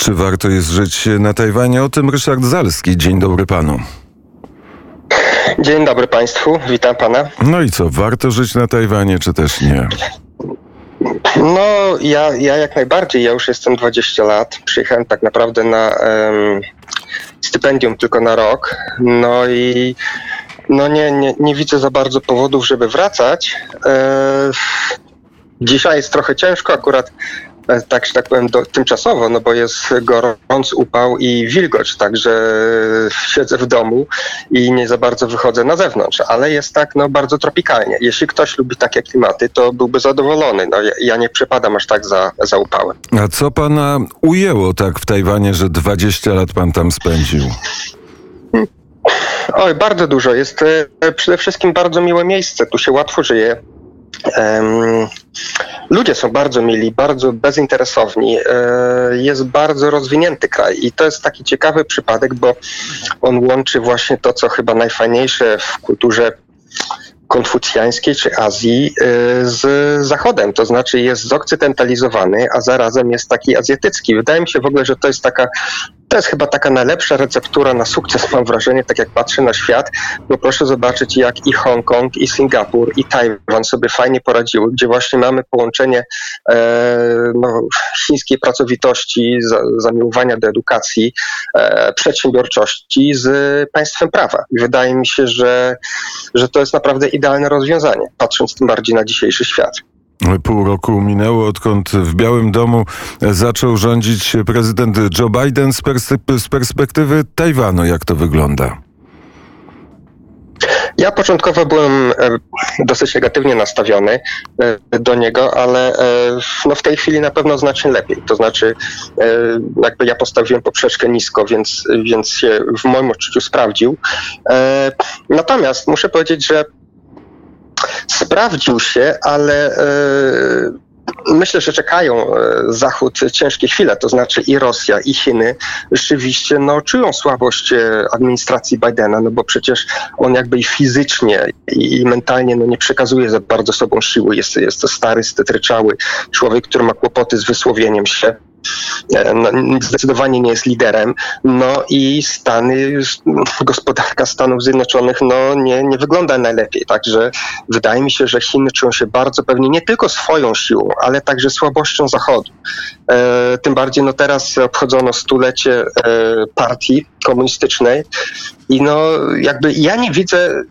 Czy warto jest żyć na Tajwanie? O tym Ryszard Zalski. Dzień dobry panu. Dzień dobry Państwu, witam Pana. No i co, warto żyć na Tajwanie, czy też nie? No, ja, ja jak najbardziej, ja już jestem 20 lat. Przyjechałem tak naprawdę na um, stypendium tylko na rok. No i no nie, nie, nie widzę za bardzo powodów, żeby wracać. E, dzisiaj jest trochę ciężko akurat tak, że tak powiem, do, tymczasowo, no bo jest gorący upał i wilgoć, także siedzę w domu i nie za bardzo wychodzę na zewnątrz, ale jest tak no, bardzo tropikalnie. Jeśli ktoś lubi takie klimaty, to byłby zadowolony. No, ja, ja nie przepadam aż tak za, za upałem. A co pana ujęło tak w Tajwanie, że 20 lat pan tam spędził? Oj, bardzo dużo. Jest e, przede wszystkim bardzo miłe miejsce. Tu się łatwo żyje. Um, ludzie są bardzo mili, bardzo bezinteresowni. E, jest bardzo rozwinięty kraj i to jest taki ciekawy przypadek, bo on łączy właśnie to, co chyba najfajniejsze w kulturze konfucjańskiej czy Azji e, z Zachodem, to znaczy jest zokcydentalizowany, a zarazem jest taki azjatycki. Wydaje mi się w ogóle, że to jest taka to jest chyba taka najlepsza receptura na sukces, mam wrażenie, tak jak patrzę na świat, bo proszę zobaczyć, jak i Hongkong, i Singapur, i Tajwan sobie fajnie poradziły, gdzie właśnie mamy połączenie e, no, chińskiej pracowitości, za, zamiłowania do edukacji, e, przedsiębiorczości z państwem prawa. I wydaje mi się, że, że to jest naprawdę idealne rozwiązanie, patrząc tym bardziej na dzisiejszy świat. Pół roku minęło, odkąd w Białym Domu zaczął rządzić prezydent Joe Biden z, z perspektywy Tajwanu. Jak to wygląda? Ja początkowo byłem e, dosyć negatywnie nastawiony e, do niego, ale e, no w tej chwili na pewno znacznie lepiej. To znaczy, jakby ja postawiłem poprzeczkę nisko, więc, więc się w moim odczuciu sprawdził. Natomiast muszę powiedzieć, że sprawdził się, ale e, myślę, że czekają e, Zachód ciężkie chwile, to znaczy i Rosja, i Chiny rzeczywiście no, czują słabość e, administracji Bidena, no bo przecież on jakby i fizycznie, i mentalnie no, nie przekazuje za bardzo sobą siły. Jest, jest to stary, stetryczały człowiek, który ma kłopoty z wysłowieniem się. E, no, zdecydowanie nie jest liderem. No i Stany, gospodarka Stanów Zjednoczonych no, nie, nie wygląda najlepiej. Także wydaje mi się, że Chiny czują się bardzo pewnie nie tylko swoją siłą, ale także słabością Zachodu. E, tym bardziej no, teraz obchodzono stulecie e, partii komunistycznej i no jakby ja nie widzę,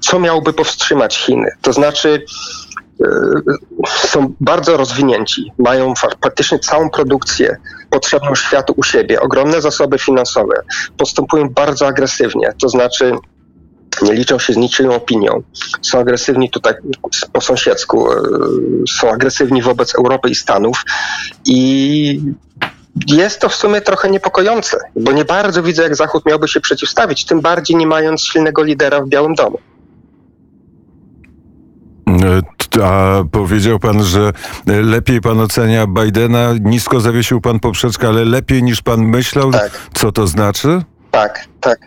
co miałoby powstrzymać Chiny. To znaczy są bardzo rozwinięci, mają praktycznie całą produkcję potrzebną światu u siebie, ogromne zasoby finansowe, postępują bardzo agresywnie, to znaczy nie liczą się z niczyją opinią, są agresywni tutaj po sąsiedzku, e, są agresywni wobec Europy i Stanów i jest to w sumie trochę niepokojące, bo nie bardzo widzę, jak Zachód miałby się przeciwstawić, tym bardziej nie mając silnego lidera w Białym Domu. E, a powiedział pan, że lepiej pan ocenia Bidena, nisko zawiesił pan poprzeczkę, ale lepiej niż pan myślał. Tak. Co to znaczy? Tak, tak.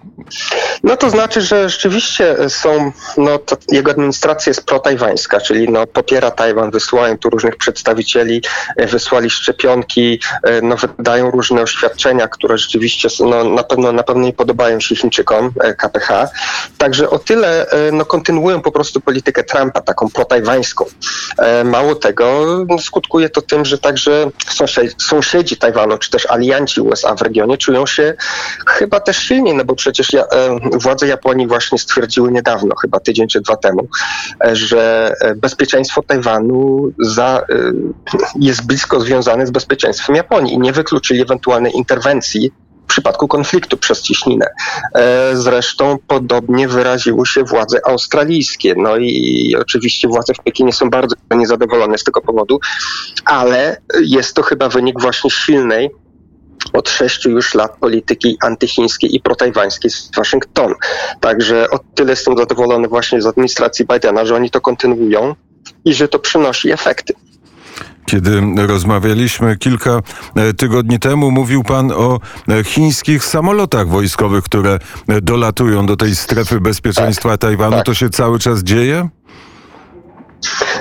No to znaczy, że rzeczywiście są, no jego administracja jest protajwańska, czyli no popiera Tajwan, wysyłają tu różnych przedstawicieli, e, wysłali szczepionki, e, no wydają różne oświadczenia, które rzeczywiście no, na pewno na pewno nie podobają się Chińczykom, e, KPH. Także o tyle no, kontynuują po prostu politykę Trumpa, taką protajwańską. Mało tego, no, skutkuje to tym, że także sąsiedzi, sąsiedzi Tajwanu, czy też alianci USA w regionie czują się chyba też silniej, no bo przecież ja, e, władze Japonii właśnie stwierdziły niedawno, chyba tydzień czy dwa temu, e, że e, bezpieczeństwo Tajwanu za, jest blisko związane z bezpieczeństwem Japonii i nie wykluczyli ewentualnej interwencji w przypadku konfliktu przez ciśninę. Zresztą podobnie wyraziły się władze australijskie. No i oczywiście władze w Pekinie są bardzo niezadowolone z tego powodu, ale jest to chyba wynik właśnie silnej od sześciu już lat polityki antychińskiej i protajwańskiej z Waszyngtonu. Także o tyle jestem zadowolony właśnie z administracji Bidena, że oni to kontynuują i że to przynosi efekty. Kiedy rozmawialiśmy kilka e, tygodni temu, mówił pan o e, chińskich samolotach wojskowych, które e, dolatują do tej strefy bezpieczeństwa tak, Tajwanu. Tak. To się cały czas dzieje?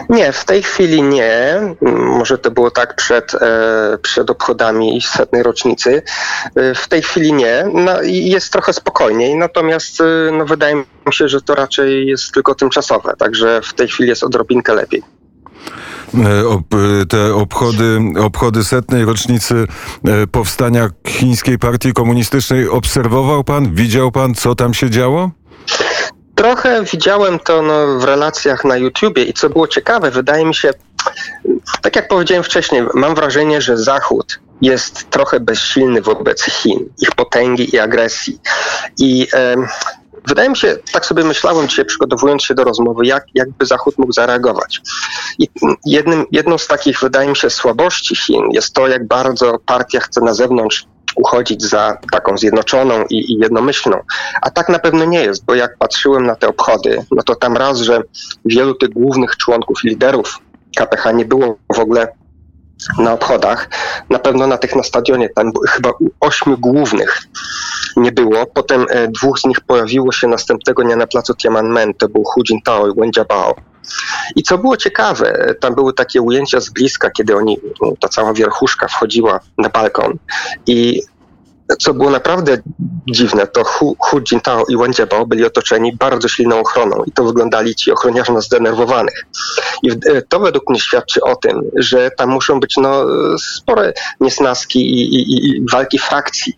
Nie, w tej chwili nie. Może to było tak przed, e, przed obchodami setnej rocznicy. E, w tej chwili nie. No, jest trochę spokojniej, natomiast e, no, wydaje mi się, że to raczej jest tylko tymczasowe, także w tej chwili jest odrobinkę lepiej te obchody, obchody setnej rocznicy powstania Chińskiej Partii Komunistycznej obserwował pan? Widział pan, co tam się działo? Trochę widziałem to no, w relacjach na YouTubie i co było ciekawe, wydaje mi się, tak jak powiedziałem wcześniej, mam wrażenie, że Zachód jest trochę bezsilny wobec Chin, ich potęgi i agresji. I e, wydaje mi się, tak sobie myślałem dzisiaj, przygotowując się do rozmowy, jak, jakby Zachód mógł zareagować. I jednym, jedną z takich, wydaje mi się, słabości Chin jest to, jak bardzo partia chce na zewnątrz uchodzić za taką zjednoczoną i, i, jednomyślną. A tak na pewno nie jest, bo jak patrzyłem na te obchody, no to tam raz, że wielu tych głównych członków, liderów KPH nie było w ogóle na obchodach. Na pewno na tych na stadionie, tam chyba ośmiu głównych nie było. Potem e, dwóch z nich pojawiło się następnego dnia na placu Tiananmen, to był Hu Jintao i Wen Jiabao. I co było ciekawe, tam były takie ujęcia z bliska, kiedy oni, ta cała wierchuszka wchodziła na balkon i co było naprawdę dziwne, to Hu, Hu Jintao i Wen Jiabao byli otoczeni bardzo silną ochroną i to wyglądali ci ochroniarze na zdenerwowanych. I to według mnie świadczy o tym, że tam muszą być no, spore niesnaski i, i, i walki frakcji.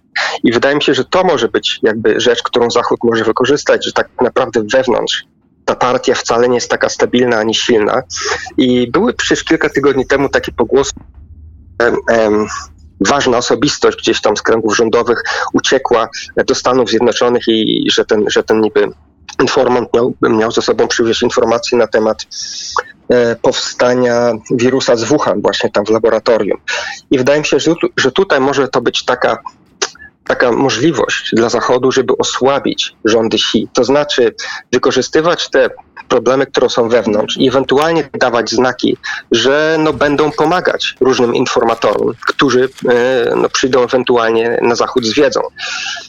I wydaje mi się, że to może być jakby rzecz, którą Zachód może wykorzystać, że tak naprawdę wewnątrz ta partia wcale nie jest taka stabilna ani silna. I były przecież kilka tygodni temu takie pogłosy. Um, um, ważna osobistość gdzieś tam z kręgów rządowych uciekła do Stanów Zjednoczonych i że ten, że ten niby informant miał, miał ze sobą przywieźć informacje na temat e, powstania wirusa z Wuhan właśnie tam w laboratorium. I wydaje mi się, że, że tutaj może to być taka taka możliwość dla Zachodu, żeby osłabić rządy Xi. To znaczy wykorzystywać te problemy, które są wewnątrz i ewentualnie dawać znaki, że no, będą pomagać różnym informatorom, którzy e, no, przyjdą ewentualnie na Zachód z wiedzą.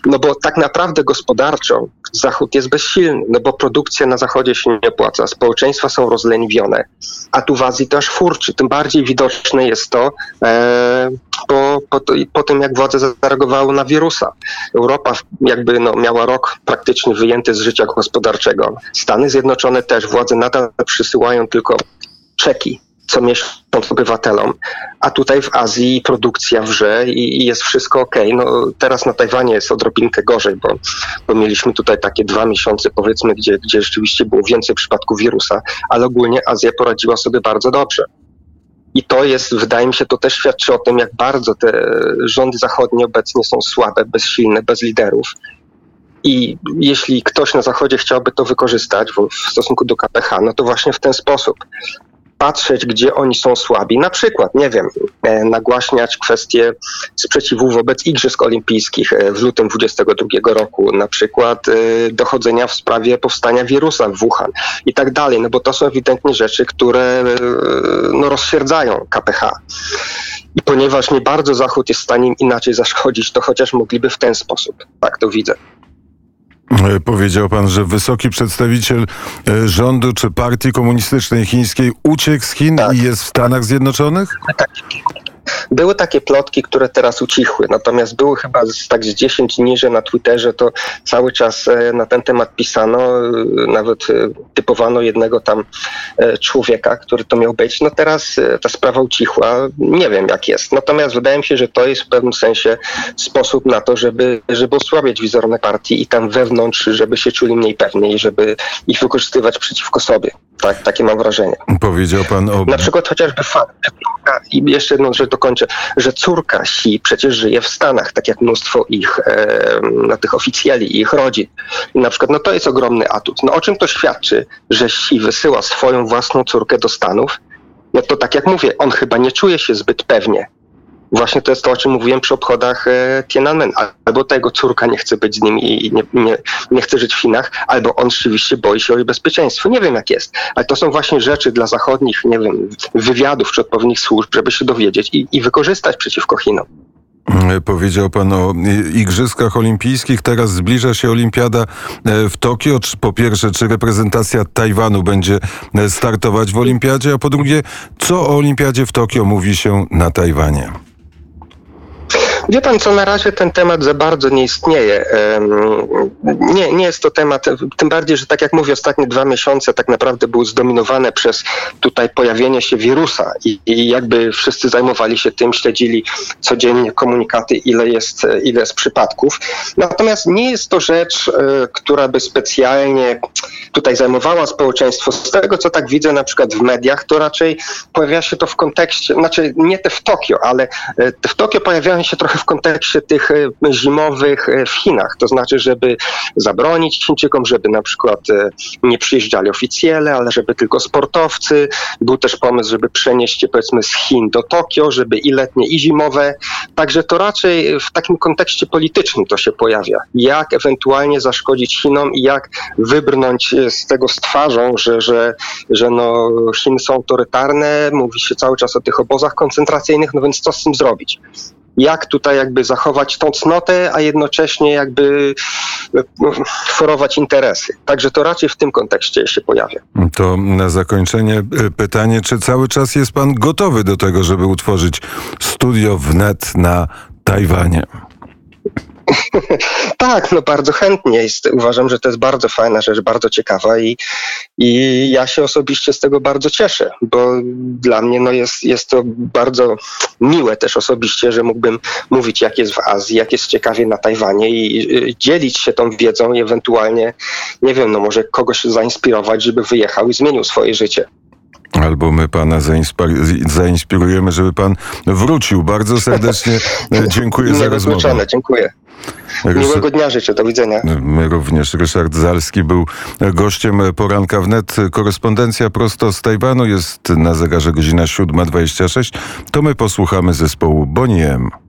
No bo tak naprawdę gospodarczo Zachód jest bezsilny, no bo produkcja na Zachodzie się nie opłaca, społeczeństwa są rozleniwione, a tu w Azji też furczy. Tym bardziej widoczne jest to e, po, po, po, tym, jak władze zareagowały na wirusa. Europa jakby no, miała rok praktycznie wyjęty z życia gospodarczego. Stany Zjednoczone też, władze nadal przysyłają tylko czeki co miesiąc obywatelom, a tutaj w Azji produkcja wrze i, i jest wszystko ok. No, teraz na Tajwanie jest odrobinkę gorzej, bo, bo mieliśmy tutaj takie dwa miesiące, powiedzmy, gdzie, gdzie rzeczywiście było więcej przypadków wirusa, ale ogólnie Azja poradziła sobie bardzo dobrze. I to jest, wydaje mi się, to też świadczy o tym, jak bardzo te rządy zachodnie obecnie są słabe, bezsilne, bez liderów. I jeśli ktoś na Zachodzie chciałby to wykorzystać w, w stosunku do KPH, no to właśnie w ten sposób patrzeć, gdzie oni są słabi. Na przykład, nie wiem, e, nagłaśniać kwestie sprzeciwu wobec Igrzysk Olimpijskich e, w lutym 2022 roku, na przykład e, dochodzenia w sprawie powstania wirusa w Wuhan i tak dalej, no bo to są ewidentnie rzeczy, które no, KPH. I ponieważ nie bardzo Zachód jest w stanie im inaczej zaszkodzić, to chociaż mogliby w ten sposób. Tak to widzę. E, powiedział pan, że wysoki przedstawiciel e, rządu czy partii komunistycznej chińskiej uciekł z Chin tak. i jest w Stanach Zjednoczonych? Tak. Były takie plotki, które teraz ucichły, natomiast były chyba z, tak z 10 dni, że na Twitterze to cały czas e, na ten temat pisano, e, nawet e, typowano jednego tam człowieka, który to miał być. No teraz ta sprawa ucichła, nie wiem jak jest. Natomiast wydaje mi się, że to jest w pewnym sensie sposób na to, żeby, żeby osłabiać wizerunek partii i tam wewnątrz, żeby się czuli mniej pewnie i żeby ich wykorzystywać przeciwko sobie. Tak, takie mam wrażenie. Powiedział pan o... Na przykład chociażby fakt, i jeszcze jedną rzecz dokończę, że córka Si przecież żyje w Stanach, tak jak mnóstwo ich, e, na tych oficjali i ich rodzin. I na przykład, no to jest ogromny atut. No o czym to świadczy, że Si wysyła swoją własną córkę do Stanów? No to tak jak mówię, on chyba nie czuje się zbyt pewnie Właśnie to jest to, o czym mówiłem przy obchodach e, Tiananmen. Albo ta jego córka nie chce być z nim i nie, nie, nie chce żyć w Chinach, albo on rzeczywiście boi się o jej bezpieczeństwo. Nie wiem jak jest, ale to są właśnie rzeczy dla zachodnich, nie wiem, wywiadów czy odpowiednich służb, żeby się dowiedzieć i, i wykorzystać przeciwko Chinom. E, powiedział pan o Igrzyskach Olimpijskich. Teraz zbliża się Olimpiada e, w Tokio. Po pierwsze, czy reprezentacja Tajwanu będzie e, startować w Olimpiadzie? A po drugie, co o Olimpiadzie w Tokio mówi się na Tajwanie? Wie pan co, na razie ten temat za bardzo nie istnieje. Nie, nie jest to temat, tym bardziej, że tak jak mówię, ostatnie dwa miesiące tak naprawdę były zdominowane przez tutaj pojawienie się wirusa i, i jakby wszyscy zajmowali się tym, śledzili codziennie komunikaty, ile jest, ile jest przypadków. Natomiast nie jest to rzecz, e, która by specjalnie tutaj zajmowała społeczeństwo. Z tego, co tak widzę na przykład w mediach, to raczej pojawia się to w kontekście, znaczy nie te w Tokio, ale e, w Tokio pojawiają się trochę w kontekście tych e, zimowych e, w Chinach. To znaczy, żeby zabronić Chińczykom, żeby na przykład e, nie przyjeżdżali oficjele, ale żeby tylko sportowcy. Był też pomysł, żeby przenieść się powiedzmy z Chin do Tokio, żeby i letnie, i zimowe. Także to raczej w takim kontekście politycznym to się pojawia. Jak ewentualnie zaszkodzić Chinom i jak wybrnąć z tego z twarzą, że, że, że no Chiny są autorytarne, mówi się cały czas o tych obozach koncentracyjnych, no więc co z tym zrobić? Jak tutaj jakby zachować tą cnotę, a jednocześnie jakby no, forować interesy. Także to raczej w tym kontekście się pojawia. To na zakończenie e, pytanie, czy cały czas jest pan gotowy do tego, żeby utworzyć studio wnet na Tajwanie? tak, no bardzo chętnie. Jest, uważam, że to jest bardzo fajna rzecz, bardzo ciekawa i, i ja się osobiście z tego bardzo cieszę, bo dla mnie no jest, jest to bardzo miłe też osobiście, że mógłbym mówić, jak jest w Azji, jak jest ciekawie na Tajwanie i dzielić się tą wiedzą i ewentualnie, nie wiem, no może kogoś zainspirować, żeby wyjechał i zmienił swoje życie. Albo my pana zainspirujemy, żeby pan wrócił. Bardzo serdecznie dziękuję za rozmowę. Dziękuję. Miłego dnia życzę, do widzenia. My również. Ryszard Zalski był gościem poranka wnet. Korespondencja prosto z Tajwanu jest na zegarze godzina 7.26. To my posłuchamy zespołu Boniem.